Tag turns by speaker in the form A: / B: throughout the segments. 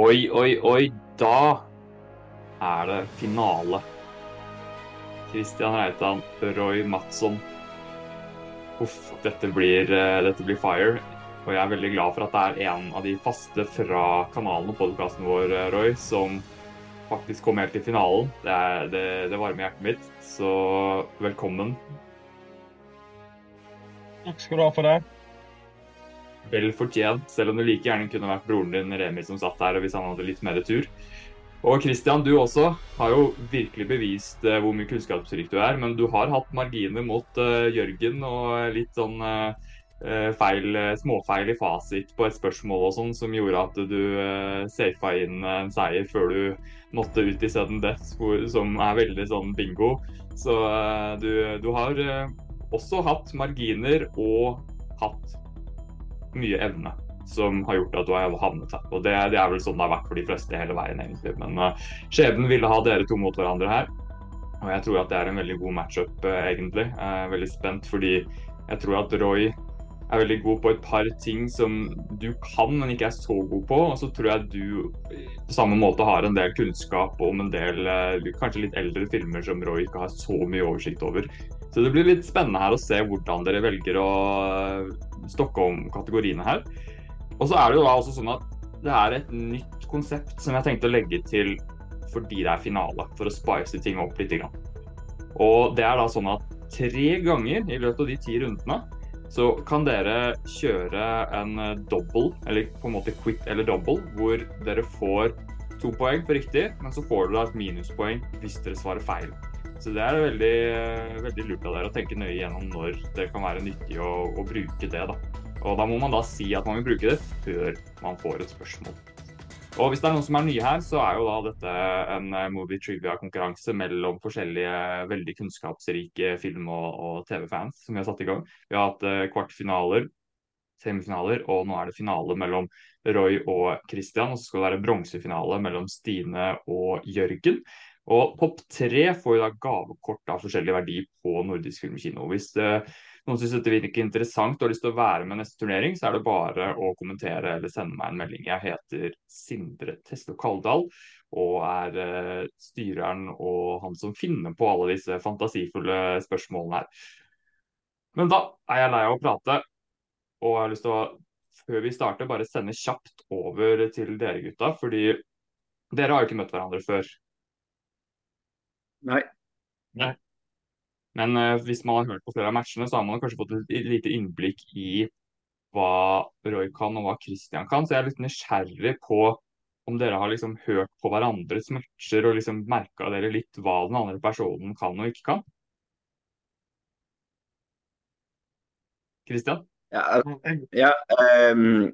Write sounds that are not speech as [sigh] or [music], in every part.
A: Oi, oi, oi. Da er det finale. Christian Reitan, Roy Madsson. Uff, dette blir, eh, dette blir fire. Og jeg er veldig glad for at det er en av de faste fra kanalen og podkasten vår, eh, Roy, som faktisk kom helt til finalen. Det, er, det, det varmer hjertet mitt. Så velkommen.
B: Takk skal du ha for det.
A: Vel fortjent, selv om det like gjerne kunne vært broren din Remi som satt der hvis han hadde litt mer tur. Og Christian, du også har jo virkelig bevist uh, hvor mye kunnskapsrik du er, men du har hatt marginer mot uh, Jørgen og litt sånn uh, feil, småfeil i fasit på et spørsmål og sånn, som gjorde at du uh, safa inn en seier før du måtte ut i sudden death, hvor, som er veldig sånn bingo. Så du, du, har også hatt marginer og hatt mye evne som har gjort at du har havnet her. Og det, det, er vel sånn det har vært for de fleste hele veien, egentlig. Men uh, skjebnen ville ha dere to mot hverandre her. Og jeg tror at det er en veldig god matchup, uh, egentlig. Jeg er veldig spent fordi jeg tror at Roy er veldig god på et par ting som du kan, men ikke er så god på. Og så tror jeg du på samme måte har en del kunnskap om en del uh, kanskje litt eldre filmer som Roy ikke har så mye oversikt over. Så det blir litt spennende her å se hvordan dere velger å stokke om kategoriene her. Og så er det jo da også sånn at det er et nytt konsept som jeg tenkte å legge til fordi det er finale, for å spice ting opp litt. Og det er da sånn at tre ganger i løpet av de ti rundene så kan dere kjøre en double, eller på en måte quit eller double, hvor dere får to poeng for riktig, men så får dere et minuspoeng hvis dere svarer feil. Så det er veldig, veldig lurt av dere å tenke nøye gjennom når det kan være nyttig å, å, bruke det. da. Og da må man da si at man vil bruke det før man får et spørsmål. Og hvis det er noen som er nye her, så er jo da dette en eh, movie trivia-konkurranse mellom forskjellige veldig kunnskapsrike film- og, og TV-fans som vi har satt i gang. Vi har hatt kvartfinaler, semifinaler, og nå er det finale mellom Roy og Christian. Og så skal det være bronsefinale mellom Stine og Jørgen. Og Pop 3 får jo da gavekort av forskjellig verdi på Nordisk Filmkino. Hvis uh, noen syns dette virker interessant og har lyst til å være med neste turnering, så er det bare å kommentere eller sende meg en melding. Jeg heter Sindre Teslo Kaldal og er uh, styreren og han som finner på alle disse fantasifulle spørsmålene her. Men da er jeg lei av å prate, og jeg har lyst til å, før vi starter, bare sende kjapt over til dere gutta. Fordi dere har jo ikke møtt hverandre før.
C: Nei.
A: Nei. Men uh, hvis man har hørt på flere av matchene, så har man kanskje fått et lite innblikk i hva Roy kan og hva Christian kan. Så jeg er litt nysgjerrig på om dere har liksom hørt på hverandres matcher og liksom merka dere litt hva den andre personen kan og ikke kan. Christian?
C: Ja, ja um,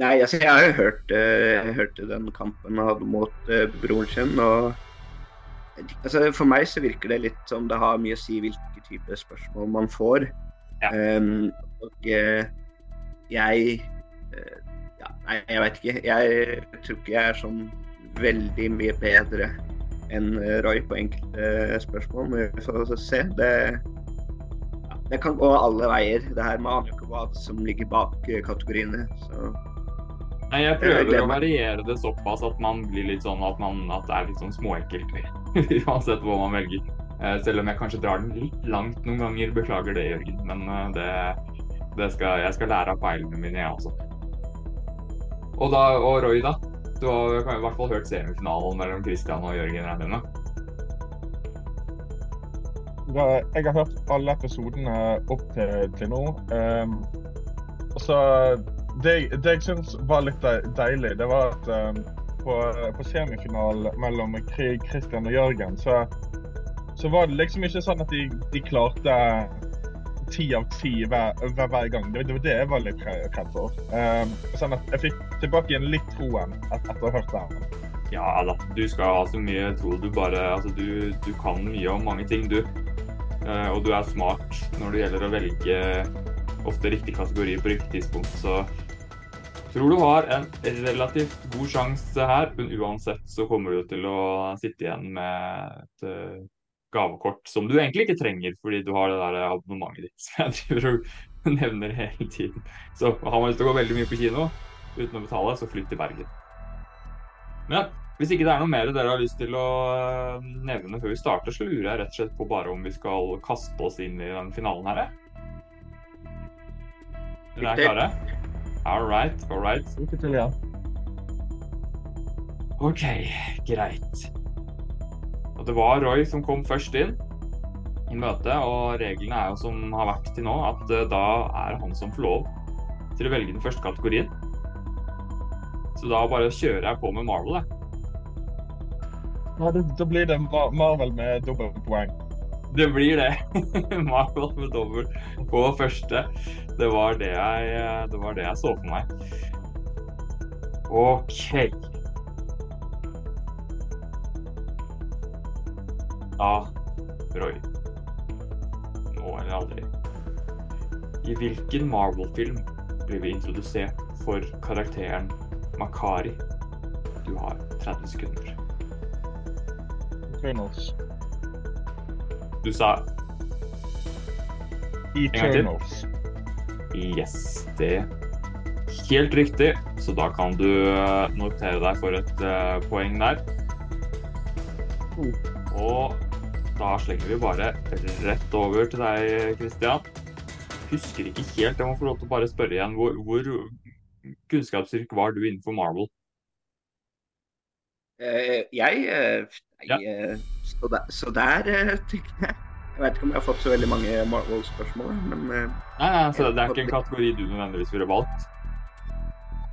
C: Nei, altså jeg har jo hørt, uh, jeg hørte den kampen han hadde mot uh, broren sin. og altså For meg så virker det litt som det har mye å si hvilke typer spørsmål man får. Ja. Um, og uh, jeg uh, ja, Nei, jeg vet ikke. Jeg tror ikke jeg er sånn veldig mye bedre enn Roy på enkelte spørsmål. Men vi får se. Det, det kan gå alle veier. Det her med aner ikke hva som ligger bak kategoriene. Så
A: Nei, jeg prøver jeg å variere det såpass at man blir litt sånn at, man, at det er litt sånn småekkelt. [laughs] Uansett hva man velger. Eh, selv om jeg kanskje drar den litt langt noen ganger. Beklager det, Jørgen. Men eh, det, det skal, jeg skal lære av feilene mine, jeg også. Og, da, og Roy, da? Du har i hvert fall hørt semifinalen mellom Christian og Jørgen? regner
B: Jeg har hørt alle episodene opp til, til nå. Um, og så det, det jeg syns var litt deilig, det var at um, på, på semifinalen mellom Kristian og Jørgen, så, så, var det liksom ikke sånn at de, de klarte ti av ti hver, hver, hver, gang. Det, var det jeg var litt redd for. Um, sånn at jeg fikk tilbake igjen litt troen etter å ha hørt det.
A: Ja da, du skal ha så mye tro. Du bare Altså, du, du kan mye om mange ting, du. Uh, og du er smart når det gjelder å velge ofte riktig kategori på riktig tidspunkt. Så tror du har en relativt god sjanse her, men uansett så kommer du til å sitte igjen med et uh, gavekort som du egentlig ikke trenger, fordi du har det der abonnementet ditt [laughs] som jeg driver og nevner hele tiden. Så har man lyst til å gå veldig mye på kino uten å betale, så flytt til Bergen. Men hvis ikke det er noe mer dere har lyst til å eh, nevne før vi starter, så lurer jeg rett og slett på bare om vi skal kaste oss inn i den finalen her. Dere er klare? All right, all right.
B: Lykke til, ja.
A: OK, greit. Og det var Roy som kom først inn i møtet, og reglene er jo som har vært til nå, at eh, da er han som får lov til å velge den første kategorien. Så da bare kjører jeg på med Marvel, jeg.
B: ja da, blir det Marvel med dobbelt poeng.
A: Det blir det. [laughs] Marvel med dobbel på første. Det var det jeg, det var det jeg så for meg. OK. Da, Roy. Nå eller aldri. I hvilken Marvel-film blir vi introdusert for karakteren Makari? Du har 30 sekunder.
B: Eternals.
A: Du sa.
B: Eternals.
A: Yes, det helt riktig. Så da kan du eh, notere deg for et uh, poeng der. Og da slenger vi bare rett over til deg, Christian. Husker ikke helt, jeg må få lov til å bare spørre igjen. Hvor, hvor kunnskapsrik var du innenfor Marvel?
C: Uh, jeg uh,
A: Ja.
C: eh, så, der, så der eh, tenker jeg Jeg vet ikke om jeg har fått så veldig mange Marvel-spørsmål, men eh,
A: Nei, nei, så det er ikke en kategori du nødvendigvis ville valgt?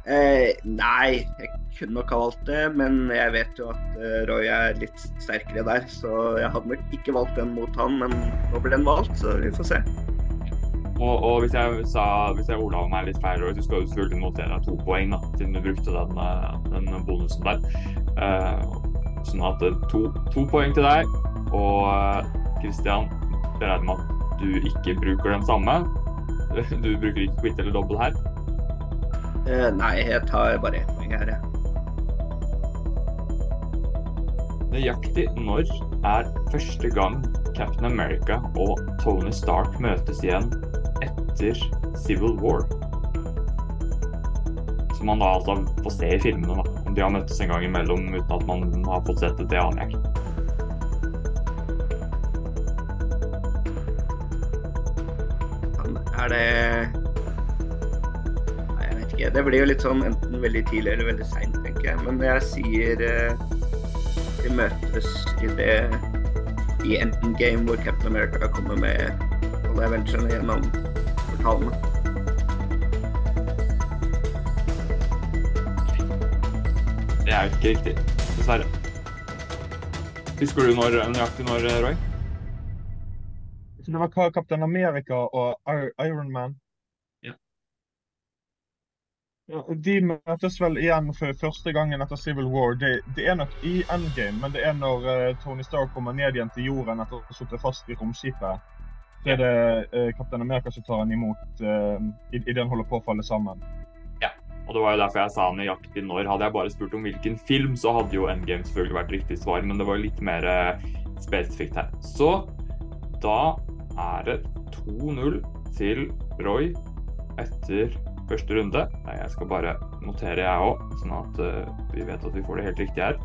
C: eh, Nei, jeg kunne nok ha valgt det, men jeg vet jo at eh, Roy er litt sterkere der, så jeg hadde nok ikke valgt den mot han, men nå ble den valgt, så vi får se.
A: Og, og hvis jeg sa, hvis jeg ordla meg litt feil, så skal du selvfølgelig notere to poeng, da, siden du brukte den, den bonusen der. Eh, at eh, to, to poeng til deg. Og Kristian, Christian, jeg regner med at du ikke bruker den samme. [laughs] Du bruker ikke quit eller dobbel her.
C: Uh, nei, jeg tar bare ett poeng her, jeg.
A: Nøyaktig når er første gang Captain America og Tony Stark møtes igjen etter Civil War? Som man da altså får se i filmene, da. De har møttes en gang imellom uten at man har fått sett det, det aner jeg ikke.
C: Er det Nei, jeg vet ikke. Det blir jo litt sånn enten veldig tidlig eller veldig seint, tenker jeg. Men jeg sier eh, vi møtes i det i endgame hvor Captain America kommer med alle Avengerne gjennom portalene.
A: Det er jo ikke riktig, dessverre. Husker du når, nøyaktig når, Roy?
B: Det var Ka- Kaptein Amerika og Iron Man.
A: Ja.
B: Ja, de møtes vel igjen for første gangen etter Civil War. Det, det er nok i endgame, men det er når uh, Tony Stark kommer ned igjen til jorden etter å ha sittet fast i romskipet. Det er det uh, Kaptein Amerika som tar han imot uh, idet han holder på å falle sammen.
A: Og det var jo derfor jeg sa nøyaktig når. Hadde jeg bare spurt om hvilken film, så hadde jo Endgame selvfølgelig vært riktig svar, men det var jo litt mer eh, spesifikt her. Så da er det 2-0 til Roy etter første runde. Nei, jeg skal bare notere jeg òg, sånn at eh, vi vet at vi får det helt riktig her.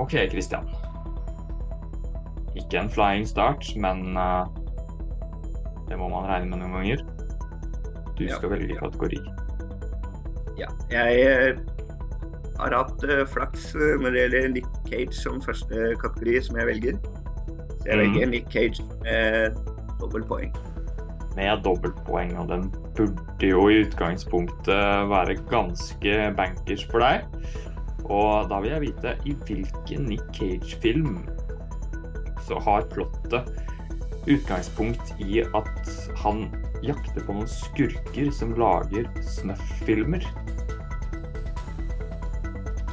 A: OK, Christian. Ikke en flying start, men eh, det må man regne med noen ganger. Du
C: Ja.
A: skal velge kategori.
C: Ja, jeg eh, har hatt eh, flaks eh, når det gjelder Nick Cage som første kategori som jeg velger. Så jeg
A: Mhm.
C: velger Nick Cage med dobbelt poeng.
A: Med dobbeltpoeng, og den burde jo i utgangspunktet være ganske bankers for deg. Og da vil jeg vite i hvilken Nick Cage-film så har plottet utgangspunkt i at han jakter på noen skurker som lager snuff-filmer.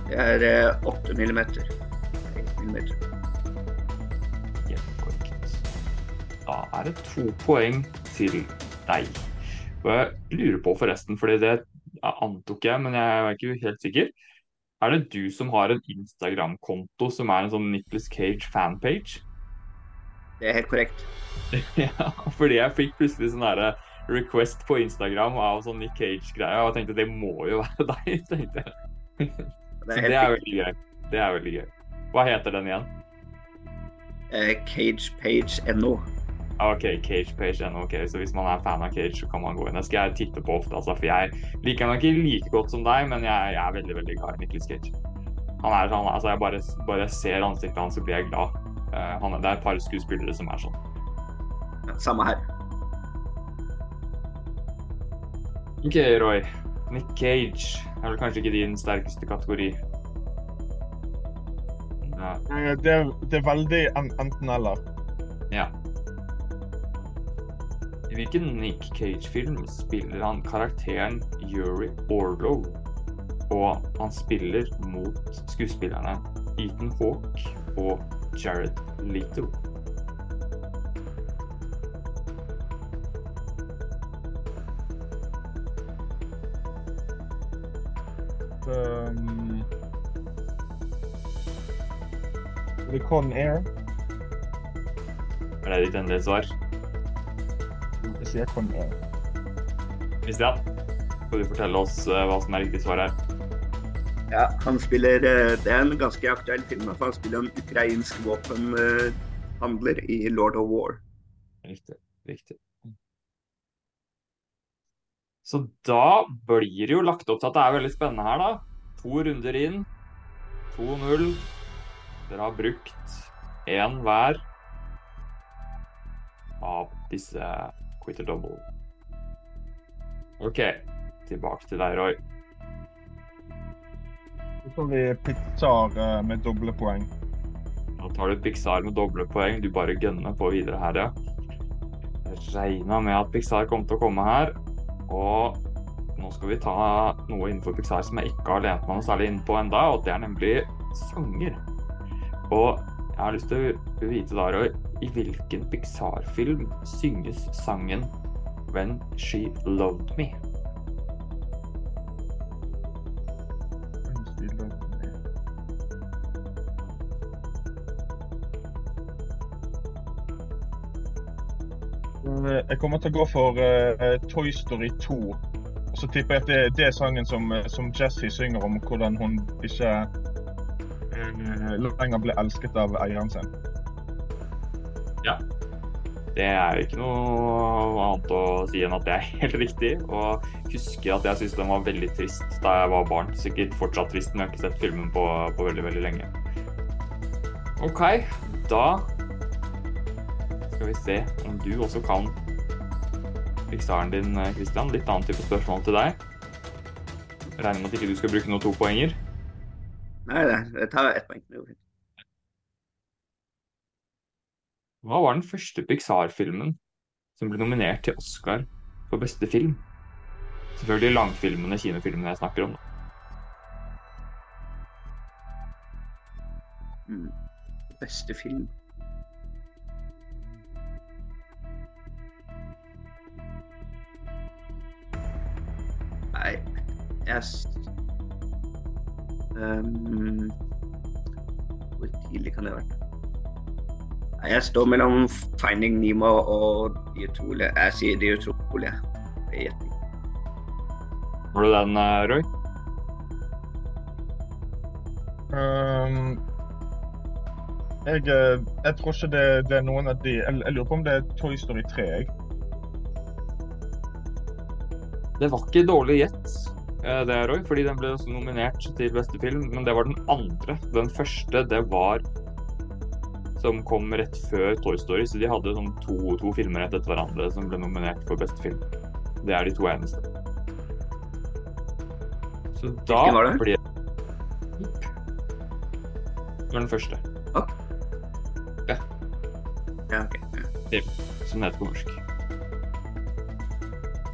C: Det er eh, 8 millimeter. millimeter.
A: Helt korrekt. Da er det to poeng til deg. Og jeg lurer på forresten, fordi det antok jeg, men jeg er ikke helt sikker. Er det du som har en Instagram-konto som er en sånn Nicholas Cage fanpage?
C: Det er helt korrekt. [laughs]
A: ja, fordi jeg fikk plutselig sånn derre request på Instagram av sånn Nick Cage-greier, og jeg tenkte det må jo være [laughs] deg. tenkte jeg.
C: Det
A: Så
C: er
A: det er veldig gøy. Det er veldig gøy. Hva heter den igjen?
C: Eh, CagePage.no.
A: Ah, OK, Cage Page ennå. ok, Så hvis man er fan av Cage, så kan man gå inn. Det skal jeg titte på ofte, altså, for jeg liker han ikke like godt som deg, men jeg, jeg er veldig veldig glad i Nicholas Cage. Han er sånn, altså Jeg bare, bare ser ansiktet hans, så blir jeg glad. Eh, han, er- det er et par skuespillere som er sånn.
C: Ja, samme her.
A: OK, Roy. Nick Cage er vel kanskje ikke din sterkeste kategori. Ja.
B: Eh, Det, er- det er veldig enten-eller.
A: ja. I hvilken Nick Cage-film spiller han karakteren Yuri Orlov? Og han spiller mot skuespillerne Ethan Hawke og Jared Leto.
B: Um, The Con Air.
A: Er det ditt endelige svar?
B: Jeg sier Con Air.
A: Christian, skal du fortelle oss eh, hva som er riktig svar her?
C: Ja, han spiller eh, Det er en ganske aktuell film. for Han spiller en ukrainsk våpenhandler i Lord of War.
A: Riktig. Riktig. Så da blir det jo lagt opp til at det er veldig spennende her, da. To runder inn. 2-0. Dere har brukt én hver av disse quitter double. OK. Tilbake til deg, Roy.
B: Så får vi Pixar eh, med doble poeng.
A: Nå tar du Pixar med doble poeng. Du bare gønner på videre her, ja. Jeg regna med at Pixar kom til å komme her. Og nå skal vi ta noe innenfor Pixar som jeg ikke har lent meg noe særlig inn på enda, og det er nemlig sanger. Og jeg har lyst til å vite da, i hvilken Pixar-film synges sangen When She Loved Me?
B: Jeg kommer til å gå for eh, Toy Story 2. Og så tipper jeg at det, det er sangen som, eh, som Jessie synger om hvordan hun ikke eh, lenger ble elsket av eieren sin. Ja.
A: Det er jo ikke noe annet å si enn at det er [laughs] helt riktig. Og husker at jeg syntes den var veldig trist da jeg var barn. Sikkert fortsatt trist, men jeg har ikke sett filmen på, på veldig, veldig lenge. OK, da skal vi se om du også kan Pixaren din, Christian. Litt annen type spørsmål til deg. Regner med at ikke du skal bruke noen topoenger.
C: Nei, nei, jeg tar ett poeng. Det.
A: Hva var den første Pixar-filmen som ble nominert til Oscar for beste film? Selvfølgelig langfilmene, kinofilmene jeg snakker om.
C: Mm. Beste film. Jeg Ehm, Hvor tidlig kan det ha vært? Jeg står mellom Finding Nemo og De utrolige. Jeg sier De utrolige. Jeg gjetter. gjetting.
A: du den, eh, Roy?
B: Um, jeg, eh, jeg tror ikke det, det er noen av de Jeg, jeg lurer på om det er Toy Story 3. Jeg.
A: Det var ikke dårlig gjett, eh, det, òg, fordi den ble også nominert til beste film. Men det var den andre. Den første, det var som kom rett før Toy Story. Så de hadde sånn to, to filmer rett etter hverandre som ble nominert for beste film. Det er de to eneste. Så da
C: Hvilken var det?
A: blir Det var den første,
C: Ja, ja
A: okay. som heter på norsk.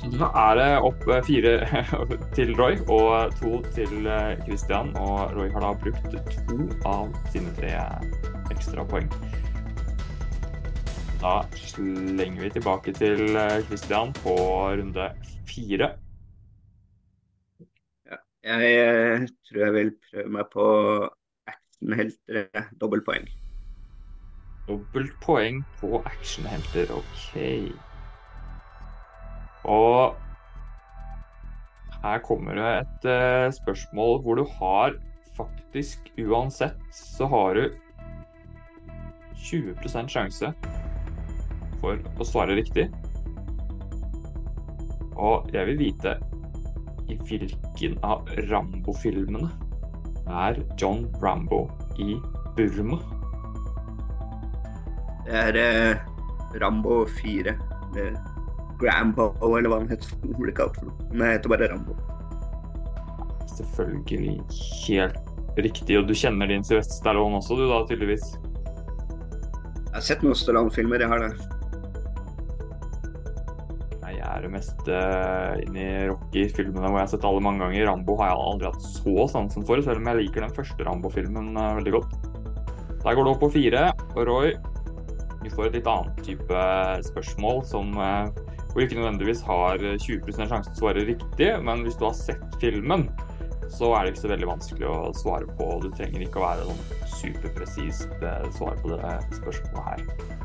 A: Da er det opp eh, fire [laughs] til Roy og to til eh, Christian. Og Roy har da brukt to av sine tre ekstra poeng. Da slenger vi tilbake til eh, Christian på runde fire.
C: Jeg eh, tror jeg vil prøve meg på actionhelter, dobbeltpoeng.
A: Dobbelt poeng på actionhelter. OK. Og her kommer det et uh, spørsmål hvor du har faktisk uansett så har du 20% sjanse for å svare riktig. Og jeg vil vite i hvilken av Rambo-filmene er John Rambo i Burma?
C: Det er eh, Rambo 4. Med Grambo, eller hva han heter. Han blir kalt for noe. Men jeg heter bare Rambo.
A: Selvfølgelig helt riktig. Og du kjenner din Sylvester Stallone også, du da, tydeligvis?
C: Jeg har sett noen Stallone-filmer, jeg har det.
A: Jeg er mest uh, inni Rocky-filmene hvor jeg har sett alle mange ganger. Rambo har jeg aldri hatt så sansen for, selv om jeg liker den første Rambo-filmen uh, veldig godt. Der går det opp på fire. Og Roy, vi får et litt annet type spørsmål som uh, du ikke nødvendigvis har 20 sjanse til å svare riktig, men hvis du har sett filmen, så er det ikke så veldig vanskelig å svare på. Du trenger ikke å være noen superpresist svar på det spørsmålet her.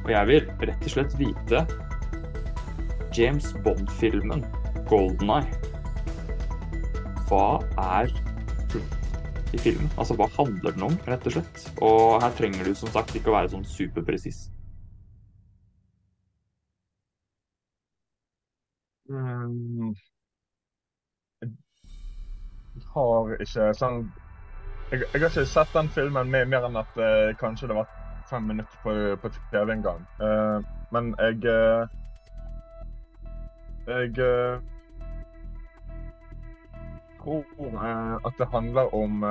A: Og jeg vil rett og slett vite James Bond-filmen 'Golden Eye'. Hva er i filmen? Altså, hva handler den om, rett og slett? Og her trenger du som sagt ikke å være sånn superpresis.
B: Jeg har ikke sånn jeg, jeg, har ikke sett den filmen med mer enn at uh, kanskje det var fem minutter på, på TV en gang. Uh, men jeg uh, Jeg tror at det handler om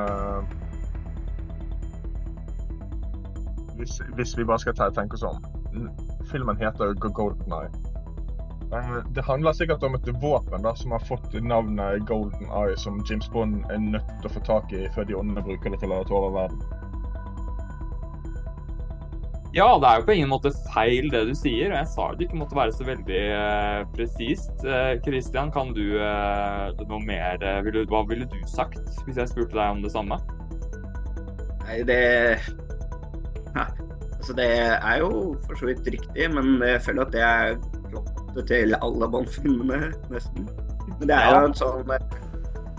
B: hvis, hvis, vi bare skal tenke oss om. Filmen heter Golden Eye. Det handler sikkert om et våpen da, som har fått navnet Golden Eye, som James Bond er nødt til å få tak i før de åndene bruker det til å ta over verden.
A: Ja, det er jo på ingen måte feil det du sier. og Jeg sa det ikke måtte være så veldig eh, presist. Uh, Christian, kan du eh, noe mer vil du, Hva ville du sagt hvis jeg spurte deg om det samme?
C: Nei, det ja, Altså, det er jo for så vidt riktig, men jeg føler at det er plottet til alle Bond-filmene, nesten. Men det er jo en sånn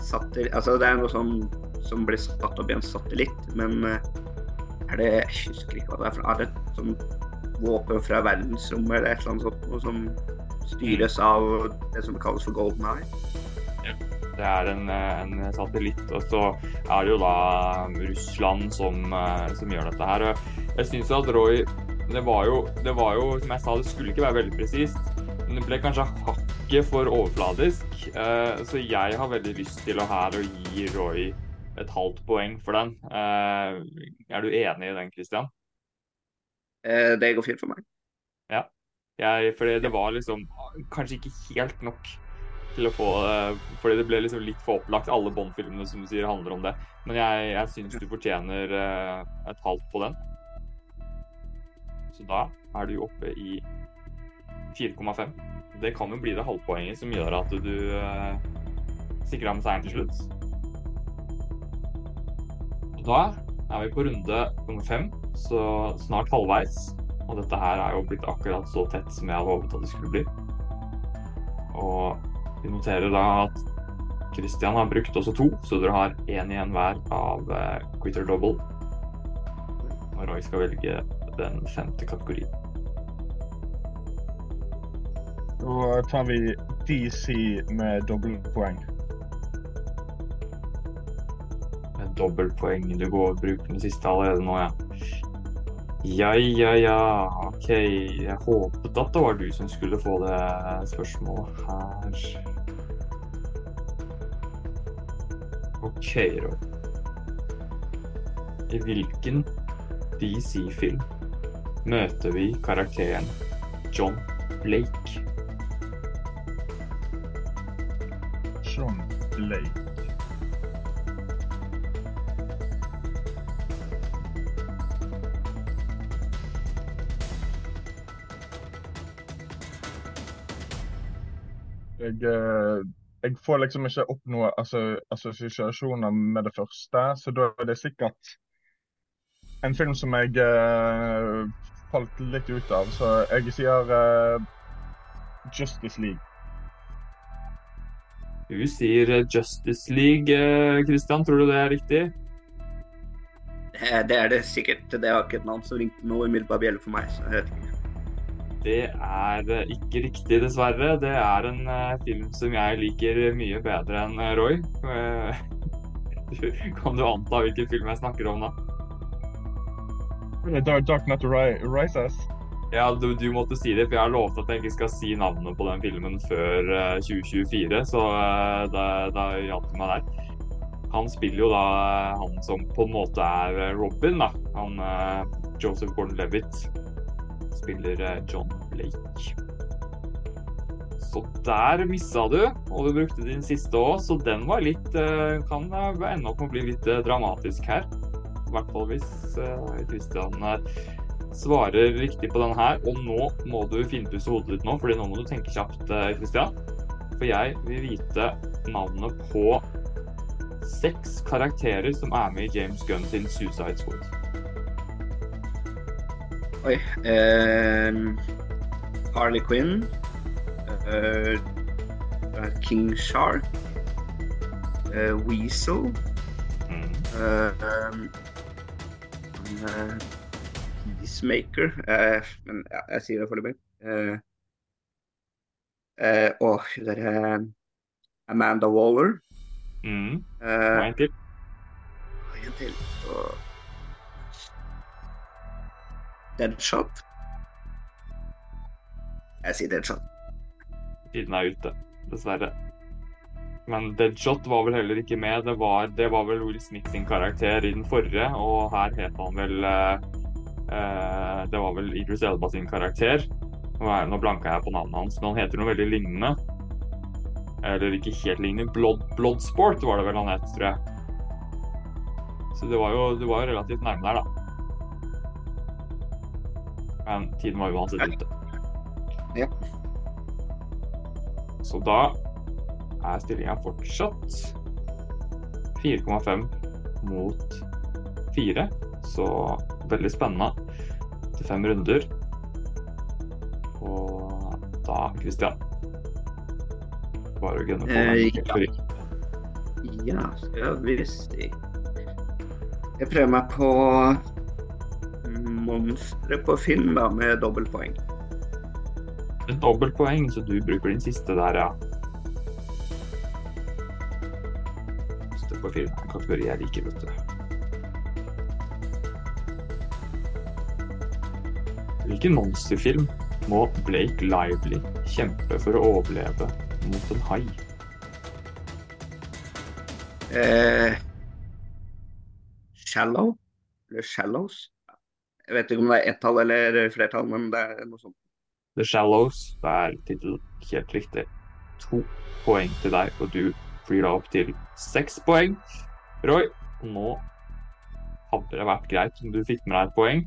C: satir, Altså, det er noe sånn som blir satt opp i en satellitt, men er det Jeg husker ikke hva det er. for Er det et sånt våpen fra verdensrommet eller et eller annet sånt noe som styres av det som kalles for Golden Eye?
A: Ja, det er en, en, satellitt, og så er det jo da Russland som, som gjør dette her. Jeg syns at Roy det var, jo, det var jo, som jeg sa, det skulle ikke være veldig presist. Det ble kanskje hakket for overfladisk. Så jeg har veldig lyst til å her å gi Roy et halvt poeng for den. Uh, er du enig i den, Christian?
C: Uh, det går fint for meg.
A: Ja. Jeg, fordi det var liksom kanskje ikke helt nok til å få Fordi det ble liksom litt for opplagt. Alle Bond-filmene som du sier handler om det. Men jeg, jeg syns du fortjener et halvt på den. Så da er du oppe i 4,5. Det kan jo bli det halvpoenget som gjør at du sikrer deg med seieren til slutt. Og da er vi på runde nummer fem, så snart halvveis. Og dette her er jo blitt akkurat så tett som jeg hadde håpet at det skulle bli. Og vi noterer da at Christian har brukt også to, så dere har én igjen hver av uh, quitter double. Og Roy skal velge den femte kategorien.
B: Da tar vi DC med dobbeltpoeng.
A: dobbeltpoeng. Du går og bruker den siste allerede nå, ja. Ja, ja, ja. OK. Jeg håpet at det var du som skulle få det spørsmålet her. OK, Roy. I hvilken DC-film møter vi karakteren John Blake?
B: John Jeg, jeg, får liksom ikke opp noe altså, assosiasjoner med det første, så da er det sikkert en film som jeg uh, falt litt ut av. Så jeg sier uh, Justice League.
A: Du sier Justice League, Christian. Tror du det er riktig?
C: Det er det sikkert. Det har ikke et navn som ringte noe umiddelbar bjelle for meg. så jeg vet ikke.
A: Det er ikke riktig, dessverre. Det er en film som jeg liker mye bedre enn Roy. [laughs] Kan du anta hvilken film jeg snakker om da?
B: Dark Knight Rises?
A: Ja, du, du, måtte si det, for jeg har lovt at jeg ikke skal si navnet på den filmen før uh, 2024. Så da, da hjalp du meg der. Han spiller jo da han som på en måte er Robin, da. Han Joseph Gordon-Levitt spiller eh, John Blake. Så der missa du, og du brukte din siste òg, så den var litt eh, Kan ende opp med å bli litt eh, dramatisk her. I hvert fall hvis Christian svarer riktig på den her. Og nå må du finpusse hodet ditt nå, fordi nå må du tenke kjapt, Christian. For jeg vil vite navnet på seks karakterer som er med i James Gunn sin Suicide Squad.
C: Oi. Um, Harley Quinn. Uh, King Shark. Uh, Weasel. Mm. Peacemaker. men ja, jeg sier det foreløpig. Å, uh, det er Amanda Waller.
A: Mm. Uh, en til.
C: En til. Og Deadshot. Jeg sier Deadshot.
A: Tiden er ute, dessverre. Men Deadshot var vel heller ikke med. Det var, det var vel Will Smith sin karakter i den forrige, og her het han vel eh, eh, Det var vel Idris Elba sin karakter. Nå blanka jeg på navnet hans, men han heter noe veldig lignende. Eller ikke helt lignende. Blood, Bloodsport var det vel han het, tror jeg. Så det var jo, det var jo relativt nærme der, da. Men tiden var uansett ute.
C: Ja.
A: Så da er stillinga fortsatt 4,5 mot 4. Så veldig spennende til fem runder. Og da, Christian Bare å gunne på.
C: Eh, ja. skal vi se Jeg prøver meg på monstre på film da, med dobbeltpoeng.
A: Dobbeltpoeng, så du bruker din siste der, ja. Monster på er en kategori jeg liker, vet du. Hvilken monsterfilm må Blake Lively kjempe for å overleve mot en hai?
C: Eh, shallow? Eller Shallows? Jeg vet ikke om det er ett-tall eller flertall, men det er noe sånt.
A: The Shallows. Det er tittelen. helt riktig. To poeng til deg, og du flyr da opp til seks poeng. Roy, nå hadde det vært greit om du fikk med deg et poeng.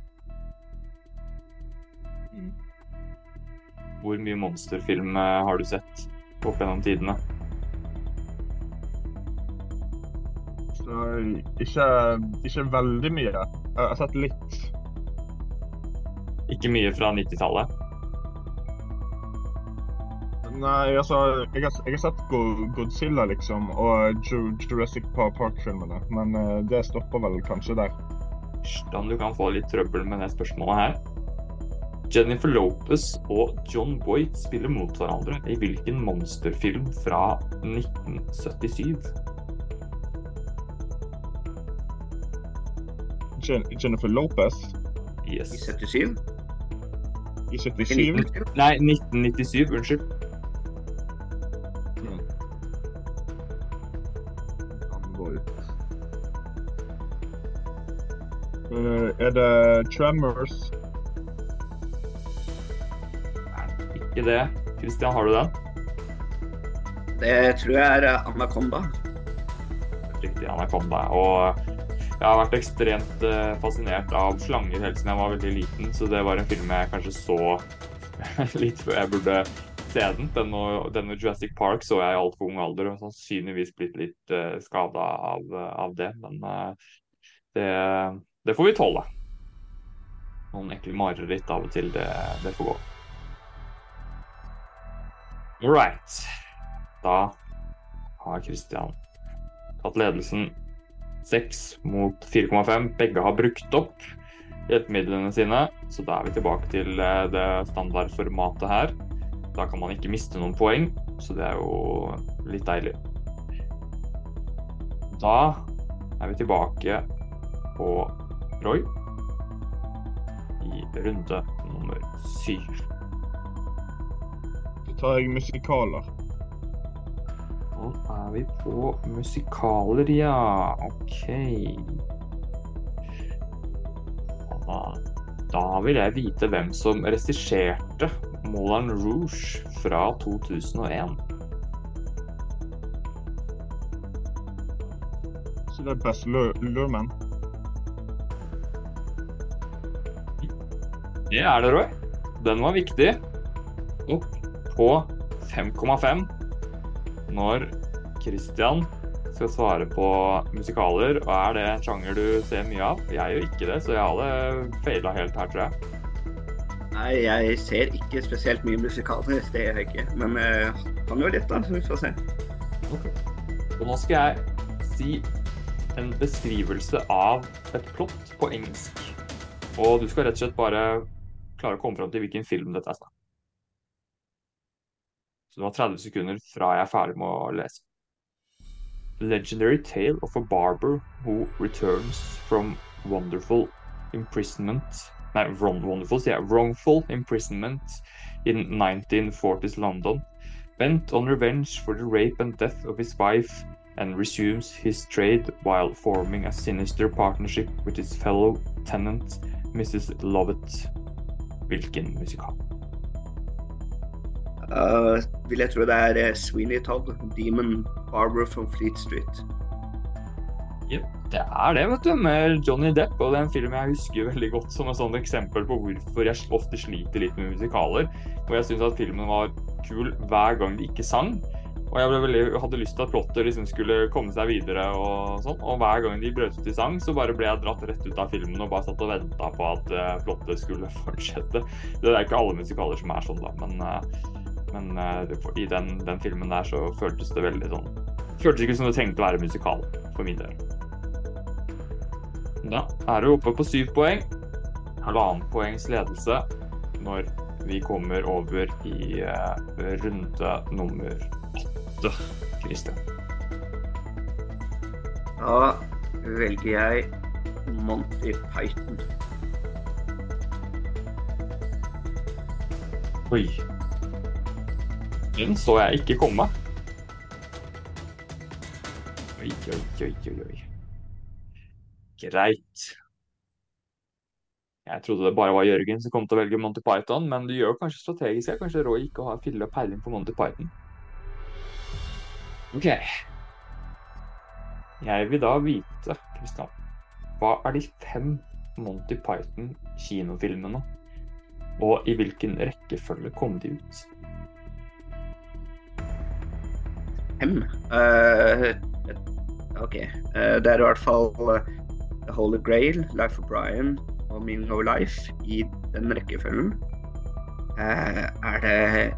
A: Hvor mye monsterfilm eh, har du sett opp gjennom tidene?
B: Ikke, ikke veldig mye. Jeg har sett litt.
A: Ikke mye fra 90-tallet?
B: Nei, altså Jeg har, jeg har sett Godzilla, liksom, og Jurassic Park-filmene. Men uh, det stopper vel kanskje der.
A: Hvordan du kan få litt trøbbel med det spørsmålet her. Jennifer Lopez og John Boyd spiller mot hverandre i hvilken monsterfilm fra 1977?
B: Jennifer Lopez?
C: Yes. I 77?
B: I 77?
A: Nei, 1997. Unnskyld.
B: Uh, er det Tremors?
A: Ikke det. Christian, har du den?
C: Det tror jeg er Anaconda.
A: Riktig, Anaconda. Og jeg har vært ekstremt uh, fascinert av slanger helt siden jeg var veldig liten, så det var en film jeg kanskje så [laughs] litt før jeg burde se den. Denne, denne Jurassic Park så jeg i altfor ung alder og sannsynligvis blitt litt uh, eh, skada av, av, det. Men uh, det, det, får vi tåle. Noen ekle mareritt av og til, det, det får gå. All right. Da har Christian tatt ledelsen 6 mot 4,5. Begge har brukt opp hjelpemidlene sine, så da er vi tilbake til eh, det standardformatet her. Da kan man ikke miste noen poeng, så det er jo litt deilig. Da er vi tilbake på Roy i runde nummer syv.
B: Da tar jeg musikaler.
A: Nå er vi på musikaler, ja. OK. Da, da vil jeg vite hvem som regisserte Moulin Rouge fra 2001.
B: Så det er Best Lurman.
A: Det er det, Roy. Den var viktig. På 5,5 når Christian skal svare på musikaler. Og er det en sjanger du ser mye av? Jeg gjør ikke det, så jeg hadde feila helt her, tror jeg.
C: Nei, jeg ser ikke spesielt mye musikaler, det gjør jeg ikke. Men jeg kan jo litt, da. Så vi får se.
A: Okay. Og nå skal jeg si en beskrivelse av et plott på engelsk. Og du skal rett og slett bare klare å komme fram til hvilken film dette er snakk Så det var 30 sekunder fra jeg er ferdig med å lese. Legendary tale of a barber who returns from wonderful imprisonment Nei, wonderful, sier jeg. Wrongful imprisonment in 1940s London. Bent on revenge for the rape and death of his wife and resumes his trade while forming a sinister partnership with his fellow tenant, Mrs. Lovett. Hvilken musikal?
C: Uh, vil jeg tro det er uh, Sweeney Todd, Demon Barber from Fleet Street.
A: Yep, det er det, vet du, med Johnny Depp. Og det er en film jeg husker veldig godt som et sånt eksempel på hvorfor jeg ofte sliter litt med musikaler. Og jeg syns at filmen var kul hver gang de ikke sang. Og jeg veldig, hadde lyst til at plottet liksom skulle komme seg videre. Og sånn, og hver gang de brøt ut i sang, så bare ble jeg dratt rett ut av filmen og bare satt og venta på at uh, plottet skulle [laughs] fortsette. Det er ikke alle musikaler som er sånn, da, men, men uh, i den, den, filmen der så føltes det veldig sånn Føltes ikke som det trengte å være musikal, for min del. Da er du oppe på syv poeng. Halvannen poengs ledelse når vi kommer over i runde nummer åtte, Christian?
C: Da velger jeg Monty Python.
A: Oi. Den så jeg ikke komme. Oi, oi, oi, oi, oi. Greit. Jeg trodde det bare var Jørgen som kom til å velge Monty Python, men du gjør kanskje strategisk. Kanskje Roy ikke har fille peiling på Monty Python. OK. Jeg vil da vite, Kristian, hva er de fem Monty Python-kinofilmene? Og i hvilken rekkefølge kom de ut?
C: Fem? Uh, OK. Uh, det er i hvert fall The Holy Grail, Life of Brian og Meaning of Life i den rekkefølgen. er det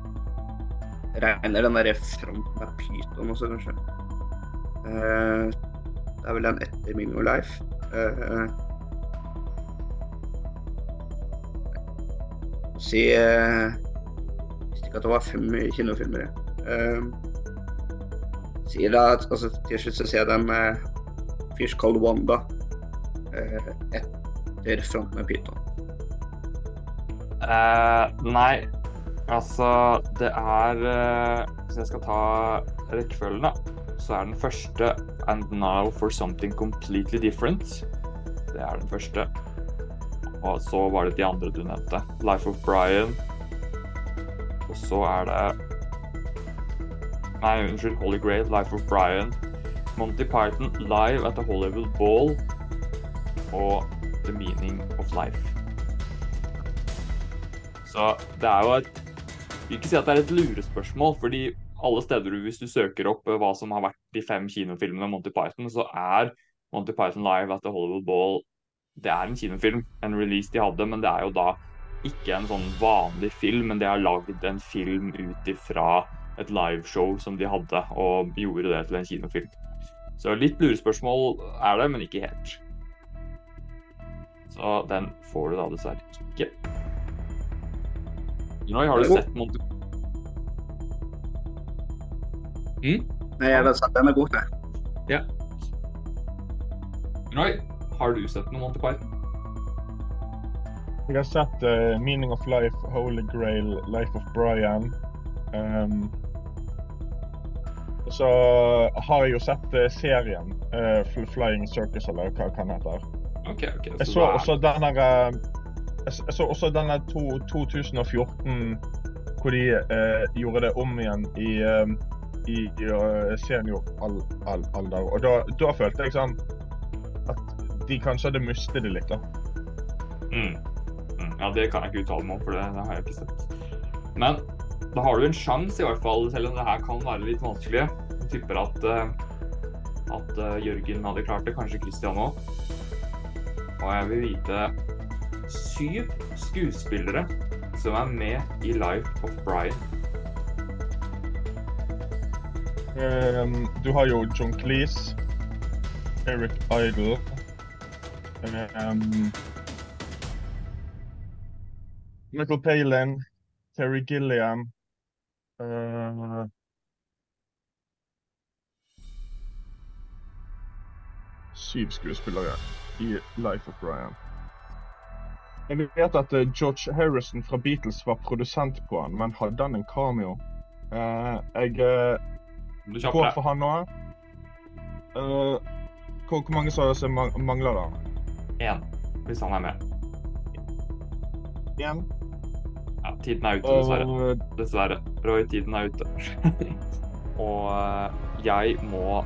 C: regner den der fronten av Pyton også, kanskje. Det er vel den etter Meaning of Life. Si uh, Visste ikke at det var fem kinofilmer. Uh, sier da altså, Til slutt så ser jeg den uh, Fish Called Wanda uh, etter fronten med Pyton.
A: Uh, nei, Altså, det er uh, Hvis jeg skal ta rekkefølgen, da, så er den første And Now for Something Completely Different. Det er den første. Og så var det de andre du nevnte. Life of Brian. Og så er det Nei, unnskyld. Holy Grail, Life of Brian. Monty Python live at the Hollywood Ball. Og The Meaning of Life. Så det er jo et vil ikke si at det er et lurespørsmål, fordi alle steder du, hvis du søker opp eh, hva som har vært de fem kinofilmene Monty Python, så er Monty Python Live at the Hollywood Ball det er en kinofilm, en release de hadde, men det er jo da ikke en sånn vanlig film, men det har lagd en film ut ifra et liveshow som de hadde, og gjorde det til en kinofilm. Så litt lurespørsmål er det, men ikke helt. Så den får du da dessverre ikke. Roy, har du sett Monty mm?
C: Nei, jeg har sett den er god, jeg.
A: Ja. Roy, har du sett noe Monty Python?
B: Jeg har sett uh, Meaning of Life, Holy Grail, Life of Brian. Um, så har jeg jo sett uh, serien uh, Flying Circus, eller hva den heter.
A: Okay, okay,
B: jeg så også denne, Jeg så også denne to, 2014 hvor de gjorde det om igjen i, i, i senioralder. Og da, da, følte jeg sånn at de kanskje hadde mistet det litt, da.
A: Mm. Ja, det kan jeg ikke uttale meg om, for det, det, har jeg ikke sett. Men da har du en sjanse, i hvert fall, selv om det her kan være litt vanskelig. Jeg tipper at, uh, at uh, Jørgen hadde klart det, kanskje Christian òg. Og jeg vil vite syv skuespillere som er med i Life of Brian.
B: Um, du har jo John Cleese, Eric Idle um, Michael Palin, Terry Gilliam Syv skuespillere i Life of Brian. Jeg vet at uh, George Harrison fra Beatles var produsent på han, men hadde han en cameo? Uh, jeg går for han nå. Hvor, mange som mangler da?
A: Én, hvis han er med.
B: Én?
A: Ja, tiden er ute, dessverre. Dessverre. Roy, tiden er ute. [laughs] og eh, jeg må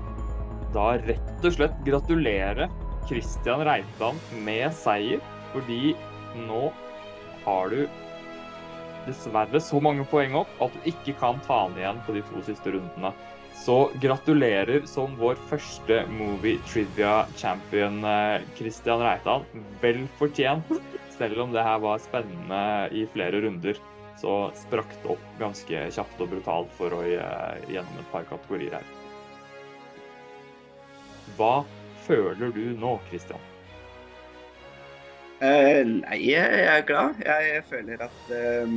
A: da rett og slett gratulere Christian Reitan med seier, fordi nå har du dessverre så mange poeng opp at du ikke kan ta den igjen på de to siste rundene. Så gratulerer som vår første movie trivia champion, eh, Christian Reitan. Vel fortjent. [laughs] Selv om det her var spennende i flere runder, så sprakk det opp ganske kjapt og brutalt for Roy eh, gjennom et par kategorier her. Hva føler du nå, Christian?
C: Uh, nei, jeg er glad. Jeg føler at uh,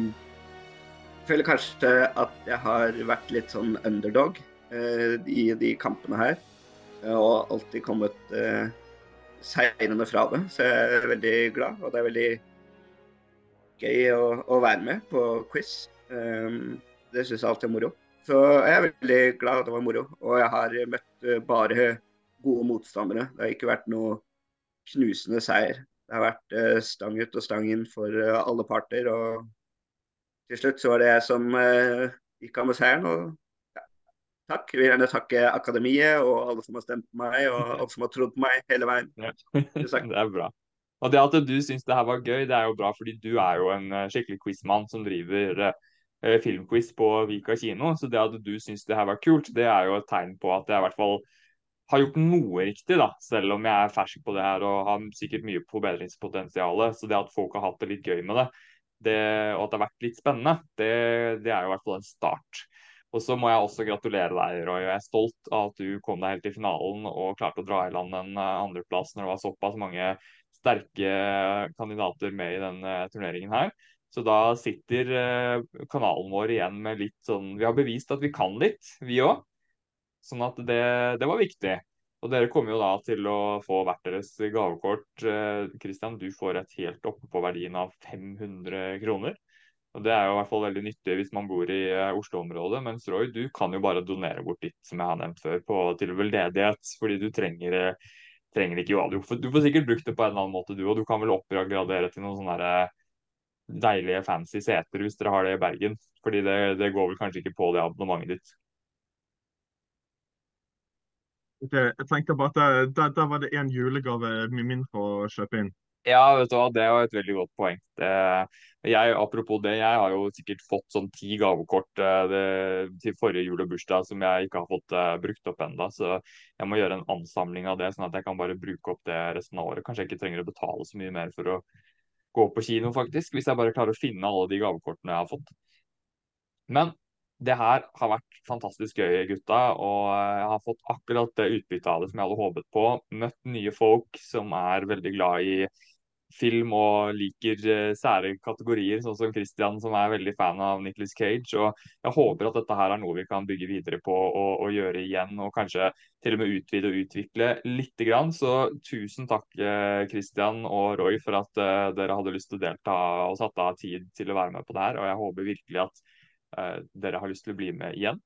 C: føler kanskje at jeg har vært litt sånn underdog uh, i de kampene her. Og alltid kommet seirende fra det. Så jeg er veldig glad, og det er veldig gøy å, å være med på quiz. Um, det syns jeg alltid er moro. Så jeg er veldig glad at det var moro. Og jeg har møtt eh, bare gode motstandere. Det har ikke vært noe knusende seier. Det har vært uh, stang ut og stang inn for uh, alle parter. Og til slutt så var det jeg som gikk av med seieren. Og takk. Jeg vil gjerne takke Akademiet og alle som har stemt på meg, og alle som har trodd på meg hele veien. Ja. [laughs]
A: det er bra. Og det at du syns det her var gøy, det er jo bra, fordi du er jo en eh, skikkelig quizmann som driver eh, filmquiz på Vika kino. Så det at du syns det her var kult, det er jo et tegn på at jeg i hvert fall har gjort noe riktig, da. Selv om jeg er fersk på det her og har sikkert mye forbedringspotensial. Så det at folk har hatt det litt gøy med det, det og at det har vært litt spennende, det, det er jo i hvert fall en start. Og så må jeg også gratulere deg, Roy. Jeg er stolt av at du kom deg helt til finalen og klarte å dra i land en eh, andreplass når det var såpass mange sterke kandidater med i denne turneringen her. Så da sitter eh, kanalen vår igjen med litt sånn Vi har bevist at vi kan litt, vi òg. Sånn at det, det, var viktig. Og dere kommer jo da til å få hvert deres gavekort. Kristian, eh, du får et helt oppe på verdien av 500 kroner. Og Det er jo i hvert fall veldig nyttig hvis man bor i uh, Oslo-området. Mens Roy, du kan jo bare donere bort ditt, som jeg har nevnt før, på, til veldedighet. Fordi du trenger, uh, trenger ikke jo, du, får, sikkert brukt det på en eller annen måte, du. Og du kan vel oppgradere til noen sånne uh, deilige, fancy seter hvis dere har det i Bergen. Fordi det, det går vel kanskje ikke på det abonnementet ditt.
B: Okay, jeg tenker bare at der, var det én julegave mindre å kjøpe inn.
A: Ja, vet du hva, det var et veldig godt poeng. Det, jeg, apropos det, jeg har jo sikkert fått sånn ti gavekort eh, det, til forrige jul og bursdag som jeg ikke har fått uh, brukt opp ennå. Så jeg må gjøre en ansamling av det, sånn at jeg kan bare bruke opp det resten av året. Kanskje jeg ikke trenger å betale så mye mer for å gå på kino, faktisk. Hvis jeg bare klarer å finne alle de gavekortene jeg har fått. Men det her har vært fantastisk gøy, gutta. Og jeg har fått akkurat det utbyttet av det som jeg hadde håpet på. Møtt nye folk som er veldig glad i film og liker uh, sære kategorier, sånn som Christian, som er veldig fan av Nicholas Cage. Og jeg håper at dette her er noe vi kan bygge videre på og, og gjøre igjen, og kanskje til og med utvide og utvikle litt. grann. Så tusen takk, uh, Christian og Roy, for at uh, dere hadde lyst til å delta og satt av tid til å være med på det her. Og jeg håper virkelig at dere har lyst til å bli med igjen.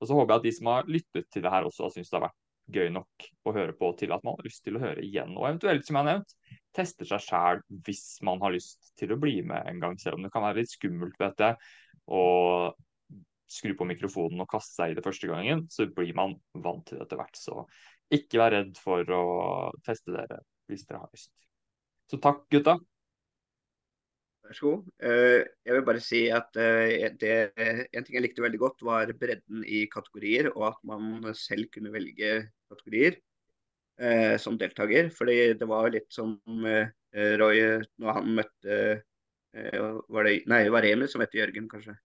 A: Og så håper jeg at de som har lyttet til det her også har syntes det har vært gøy nok å høre på til at man har lyst til å høre igjen. Og eventuelt, som jeg har nevnt, teste seg sjæl hvis man har lyst til å bli med en gang, selv om det kan være litt skummelt, vet jeg. Og skru på mikrofonen og kaste seg i det første gangen, så blir man vant til det etter hvert. Så ikke vær redd for å teste dere hvis dere har lyst. Så takk, gutta.
C: Vær så god. Eh, jeg vil bare si at eh, det, en ting jeg likte veldig godt, var bredden i kategorier, og at man selv kunne velge kategorier eh, som deltaker. Fordi det var litt som eh, Roy når han møtte eh, var det, Nei, det var Emil som het Jørgen, kanskje.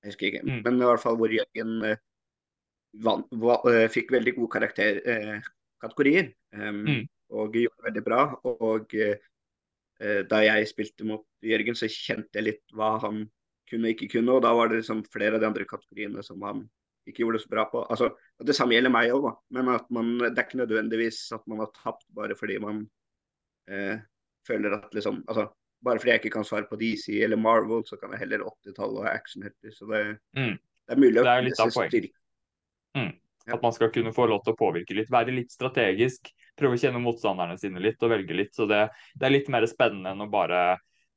C: Jeg husker ikke. Mm. Men i hvert fall hvor Jørgen eh, van, va, eh, fikk veldig gode karakterkategorier. Um, mm. Og gjorde veldig bra. Og da jeg spilte mot Jørgen, så kjente jeg litt hva han kunne og ikke kunne. Og da var det liksom flere av de andre kategoriene som han ikke gjorde det så bra på. Altså, det samme gjelder meg òg, men at man, det er ikke nødvendigvis at man har tapt bare fordi man eh, føler at liksom altså, Bare fordi jeg ikke kan svare på DC eller Marvel, så kan jeg heller 80-tall og actionhelter. Så det,
A: mm.
C: det, er mulig
A: å finne styrke. Mm. At man skal kunne få lov til å påvirke litt, være litt strategisk. Prøve å kjenne motstanderne sine litt og velge litt. Så det, det er litt mer spennende enn å bare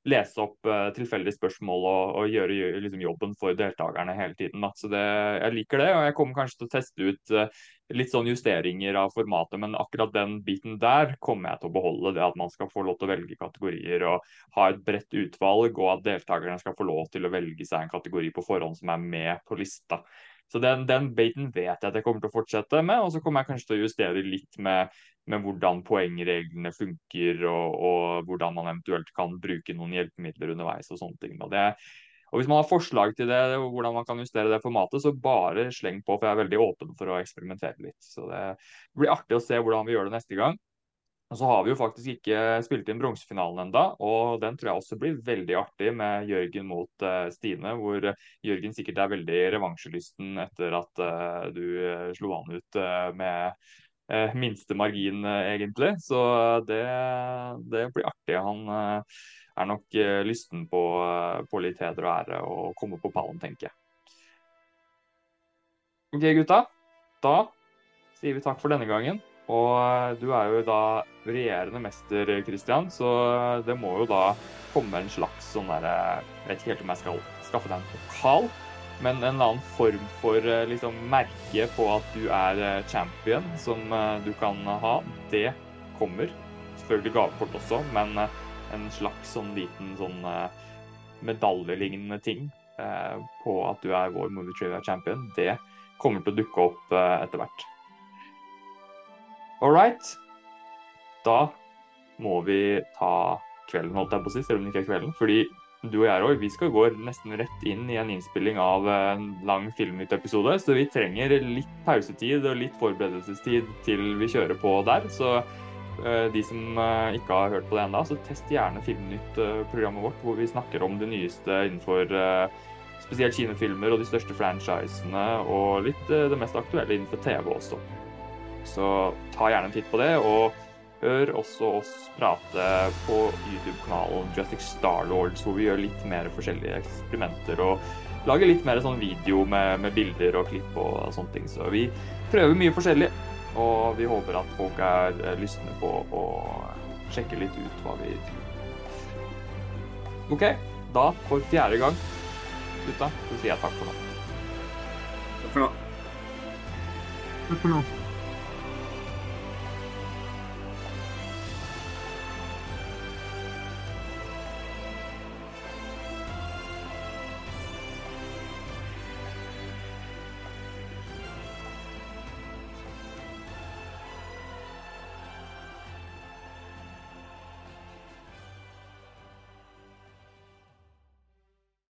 A: lese opp uh, tilfeldige spørsmål og, og gjøre liksom, jobben for deltakerne hele tiden. Da. Så det, jeg liker det, og jeg kommer kanskje til å teste ut uh, litt sånn justeringer av formatet, men akkurat den biten der kommer jeg til å beholde. Det at man skal få lov til å velge kategorier og ha et bredt utvalg, og at deltakerne skal få lov til å velge seg en kategori på forhånd som er med på lista. Så den, den baiten vet jeg at jeg kommer til å fortsette med, og så kommer jeg kanskje til å justere litt med med hvordan poengreglene funker, og, og, hvordan man eventuelt kan bruke noen hjelpemidler underveis. Og sånne ting. Og, det, og Hvis man har forslag til det, og hvordan man kan justere det formatet, så bare sleng på, for jeg er veldig åpen for å eksperimentere litt. Så Det blir artig å se hvordan vi gjør det neste gang. Og så har vi jo faktisk ikke spilt inn bronsefinalen enda, og den tror jeg også blir veldig artig med Jørgen mot uh, Stine. Hvor Jørgen sikkert er veldig revansjelysten etter at uh, du uh, slo han ut med eh, minste margin, eh, egentlig. Så det, det, blir artig. Han eh, er nok eh, lysten på, på, litt heder og ære og komme på pallen, tenker jeg. OK, gutta. Da sier vi takk for denne gangen. Og du er jo da regjerende mester, Christian, så det må jo da komme en slags sånn derre Jeg vet ikke helt om jeg skal skaffe deg en pokal. Men en annen form for eh, liksom, merke på at du er eh, champion, som eh, du kan ha, det kommer. Selvfølgelig gavekort også, men en slags sånn liten sånn medaljelignende ting på at du er vår Movie Trivia champion, det kommer til å dukke opp etter hvert. All right. Da må vi ta kvelden, holdt jeg på å si, selv om det ikke er kvelden. Fordi du og jeg, Roy, vi skal gå nesten rett inn i en innspilling av en lang Filmnytt-episode. Så vi trenger litt pausetid og litt forberedelsestid til vi kjører på der. Så uh, de som uh, ikke har hørt på det ennå, så test gjerne Filmnytt-programmet vårt, hvor vi snakker om det nyeste innenfor uh, spesielt kinofilmer og de største franchisene, og litt det mest aktuelle innenfor TV også. Så ta gjerne en titt på det. og Hør også oss prate på YouTube-kanalen Justic Starlords, hvor vi gjør litt mer forskjellige eksperimenter og lager litt mer sånn video med, med bilder og klipp og sånne ting. Så vi prøver mye forskjellig, og vi håper at folk er lystne på å sjekke litt ut hva vi tror. OK, da for fjerde gang, gutta, så sier jeg takk for nå.
C: Takk for nå.
B: Takk for nå.